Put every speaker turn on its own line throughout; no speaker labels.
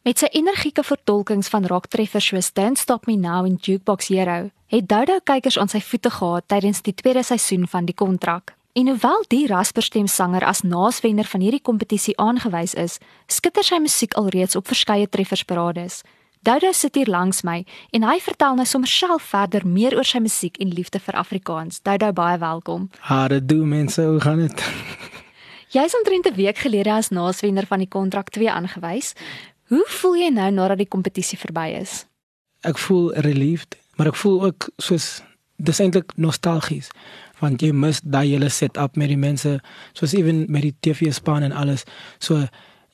Met sy energieke vertolkings van rocktreffers soos Don't Stop Me Now en Jukebox Hero, het Dodo kykers aan sy voete gehad tydens die tweede seisoen van die kontrak. En hoewel die rasperstem sanger as naaswenner van hierdie kompetisie aangewys is, skitter sy musiek alreeds op verskeie treffersparades. Dodo sit hier langs my en hy vertel nou sommer self verder meer oor sy musiek en liefde vir Afrikaans. Dodo, baie welkom.
Hare doen mense, hoe gaan dit?
Jy is omtrent 'n week gelede as naaswenner van die kontrak 2 aangewys. Hoe voel jy nou nadat die kompetisie verby is?
Ek voel relieved, maar ek voel ook soos dis eintlik nostalgies want jy mis daai hele setup met die mense soos ewen met die TV span en alles. So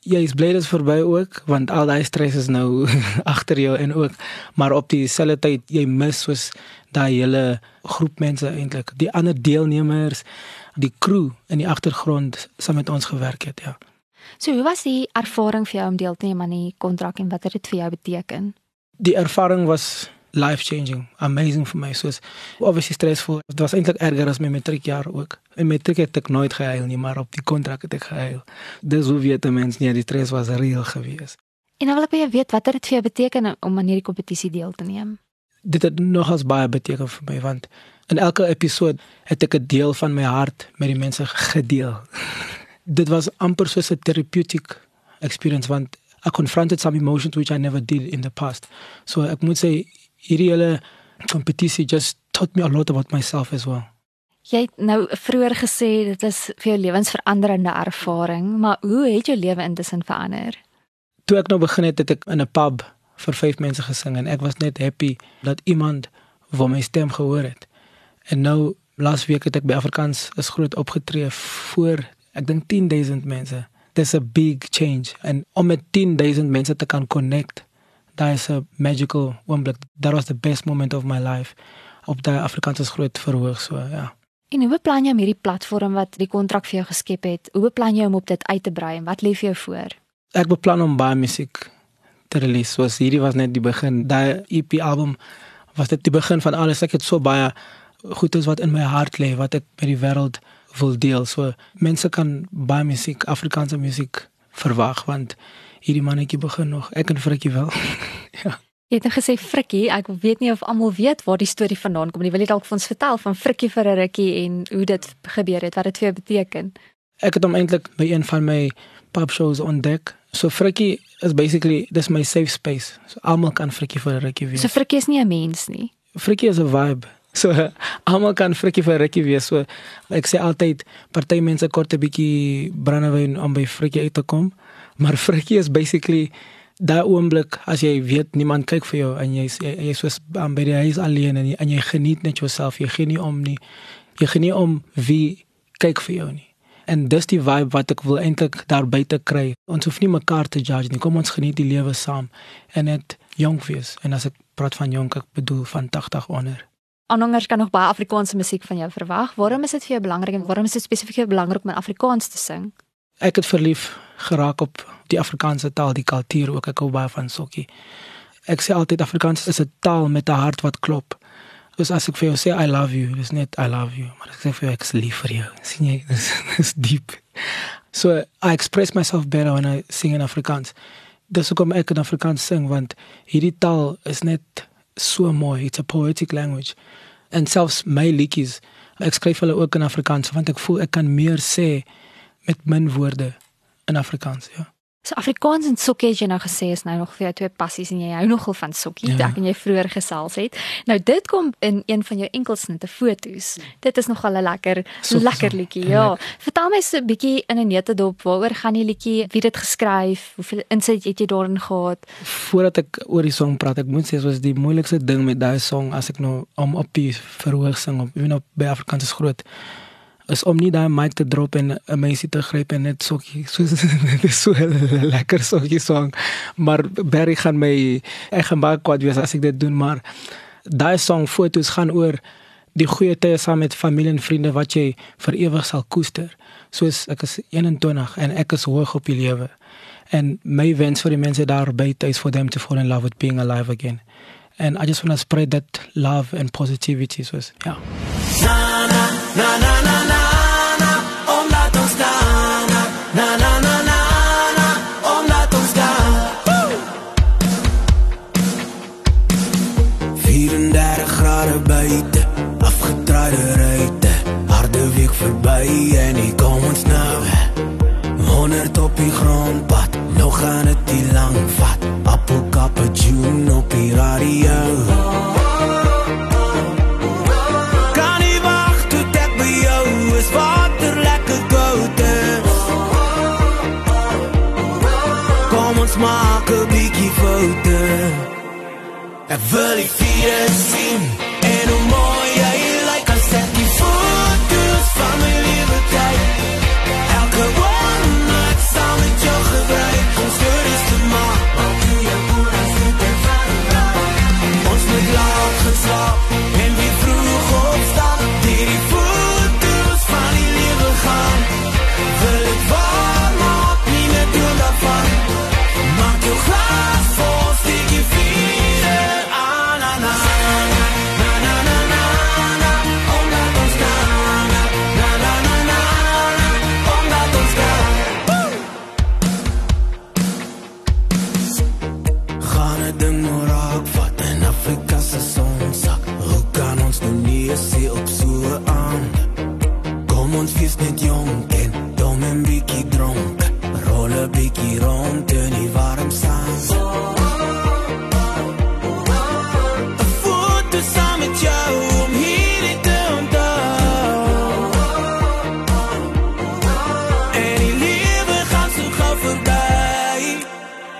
jy is bly dit is verby ook want al daai stres is nou agter jou en ook maar op dieselfde tyd jy mis soos daai hele groep mense eintlik die ander deelnemers die crew in die agtergrond saam met ons gewerk het ja
So hoe was die ervaring vir jou om deel te neem aan die kontrak en wat het dit vir jou beteken?
Die ervaring was life changing amazing for my. So obviously stressful dit was eintlik erger as my matriekjaar ook. In matriek het ek nooit gehuil nie maar op die kontrak het ek gehuil. Dis hoe weet mense nie die stress was reël geweest.
En nou wil ek by jou weet wat het dit vir jou beteken om aan hierdie kompetisie deel te neem?
Dit het nogals baie beteken vir my want in elke episode het ek 'n deel van my hart met die mense gedeel dit was amper soos 'n therapeutic experience want I confronted some emotions which I never did in the past. So ek moet sê hierdie hele kompetisie just taught me a lot about myself as well.
Jy het nou vroeër gesê dit is vir jou lewensveranderende ervaring, maar hoe het jou lewe intussen verander?
Toe ek nou begin het, het ek in 'n pub vir vyf mense gesing en ek was net happy dat iemand wou my stem gehoor het. En nou laas week het ek by Afrikaans is groot opgetree voor ek dink 10000 mense. There's a big change and om met 10000 mense te kan connect that is a magical oomblik. That was the best moment of my life op daai Afrikaanse groot verhoog so ja.
En hoe beplan jy om hierdie platform wat die kontrak vir jou geskep het? Hoe beplan jy om op dit uit te brei en wat lê vir jou voor?
Ek beplan om baie musiek te release. So hierdie was net die begin. Daai EP album was dit die begin van alles. Ek het so baie goedes wat in my hart lê wat ek met die wêreld wil deel. So mense kan baie musiek, Afrikaanse musiek verwag want hierdie mannetjie begin nog. Ek en Frikkie wel. ja.
Jy het nou gesê Frikkie, ek weet nie of almal weet waar die storie vandaan kom nie. Wil jy dalk vir ons vertel van Frikkie vir 'n rukkie en hoe dit gebeur het, wat dit vir jou beteken?
Ek het hom eintlik by een van my pub shows ontdek. So Frikkie is basically dis my safe space. So almal kan Frikkie vir 'n rukkie wees.
So Frikkie is nie 'n mens nie.
Frikkie is 'n vibe. So almal kan Frikkie vir rukkie wees. So ek sê altyd party mense kort 'n bietjie brandewyn om by Frikkie uit te kom. Maar Frikkie is basically daai oomblik as jy weet niemand kyk vir jou en jy jy is um, by die huis alleen en jy, en jy geniet net jouself. Jy geniet om nie jy geniet om wie kyk vir jou nie. En dis die vibe wat ek wil eintlik daar buite kry. Ons hoef nie mekaar te judge nie. Kom ons geniet die lewe saam en net jonk wees. En as ek praat van jonk, ek bedoel van 80 onder.
Aanhangers kan nog baie Afrikaanse musiek van jou verwag. Waarom is dit vir jou belangrik en waarom is dit spesifiek belangrik om Afrikaans te sing?
Ek het verlief geraak op die Afrikaanse taal, die kultuur ook. Ek hou baie van sokkie. Ek sê altyd Afrikaans is 'n taal met 'n hart wat klop. Dus as ek vir jou sê I love you, dis net I love you, maar ek sê vir jou ek is lief vir jou. sien jy, dis is diep. So I express myself better when I sing in Afrikaans. Dis hoekom ek in Afrikaans sing want hierdie taal is net so mooi. It's a poetic language. En selfs my liedjies, ek skryf hulle ook in Afrikaans want ek voel ek kan meer sê met min woorde in Afrikaans, ja.
So Afrikaans en sokkie het jy nou gesê is nou nog vir jou twee passies en jy hou nogal van sokkie, ja. ek en jy vroeër gesels het. Nou dit kom in een van jou enkelsnitte fotos. Dit is nogal 'n lekker sokkie, lekker liedjie, ja. Lekker. Vertel my so 'n bietjie in 'n netedop waaroor gaan die liedjie, wie dit geskryf, hoeveel insit het jy daarin gehad?
Voordat ek oor die song praat, ek moet sê soos die moeilikste ding met daai song as ek nou om op die verhoog sing op, wie nou by Afrikaans is groot is om nie daai mic te drop en 'n meisie te gryp en net sokkie so dit is so 'n lekker sokkie song. Maar Barry gaan my ek gaan baie kwaad wees as ek dit doen maar daai song fotos gaan oor die goeie tye saam met familie en vriende wat jy vir ewig sal koester. Soos ek is 21 en ek is hoog op die lewe. En my wens vir die mense daar buite is for them to fall in love with being alive again. And i just want to spread that love and positivity soos ja. Na na na na, na. Jare buite, afgetraaide ruite, harde week verby en ek kom ons nou. Honderd op die grondpad, nog gaan dit nie lank vat. Appelkappe June op die radio. Kan nie wag tot ek by jou is water lekker koud is. Kom ons maak 'n bietjie foute. Ek wil die vier sien Kom ons wees net jonk en dom en bietjie dronk. Rol 'n bietjie rond in die warm sand. 'n Foto saam met jou om hierdie te onthou. En die lewe gaan so gou verby.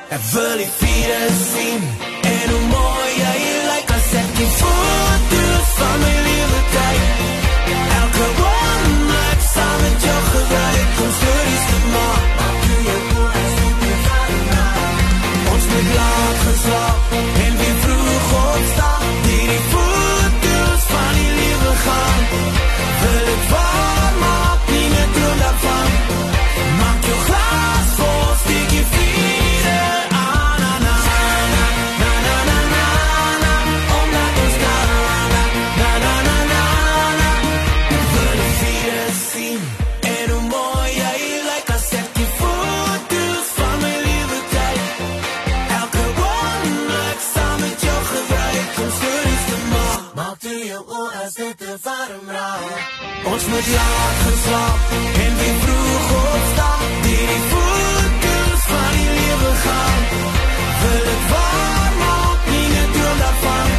Ek wil die vier sien warm raak. Ons moet laat gaan slaap en weer vroeg opstaan. Deur die voetkuns van die lewe gaan. Wil ek waar maak, nie net droom daarvan.